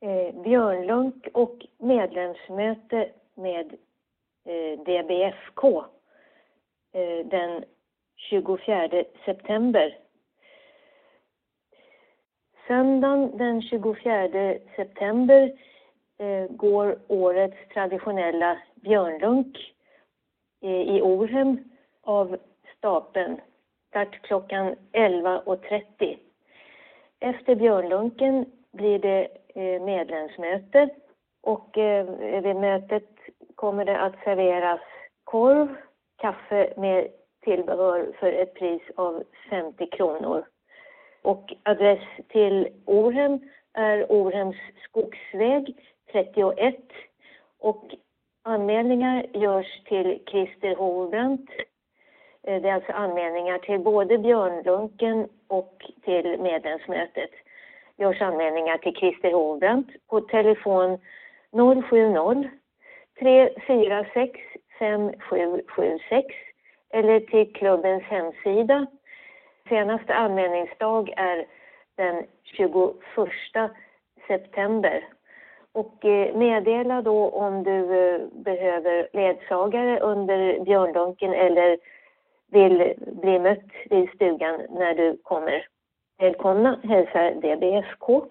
eh, Björnlunk och medlemsmöte med eh, DBFK eh, den 24 september. Söndagen den 24 september eh, går årets traditionella björnlunk eh, i Orhem av stapeln. Start klockan 11.30. Efter björnlunken blir det Eh, medlemsmöte och eh, vid mötet kommer det att serveras korv, kaffe med tillbehör för ett pris av 50 kronor. Och adress till Orhem är Orhems skogsväg 31 och anmälningar görs till Christer Horbrant. Eh, det är alltså anmälningar till både Björnlunken och till medlemsmötet. Görs anmälningar till Christer Hovbrant på telefon 070 346 5776 eller till klubbens hemsida. Senaste anmälningsdag är den 21 september. Och eh, meddela då om du eh, behöver ledsagare under björndonken eller vill bli mött vid stugan när du kommer. Välkomna hälsar DBSK.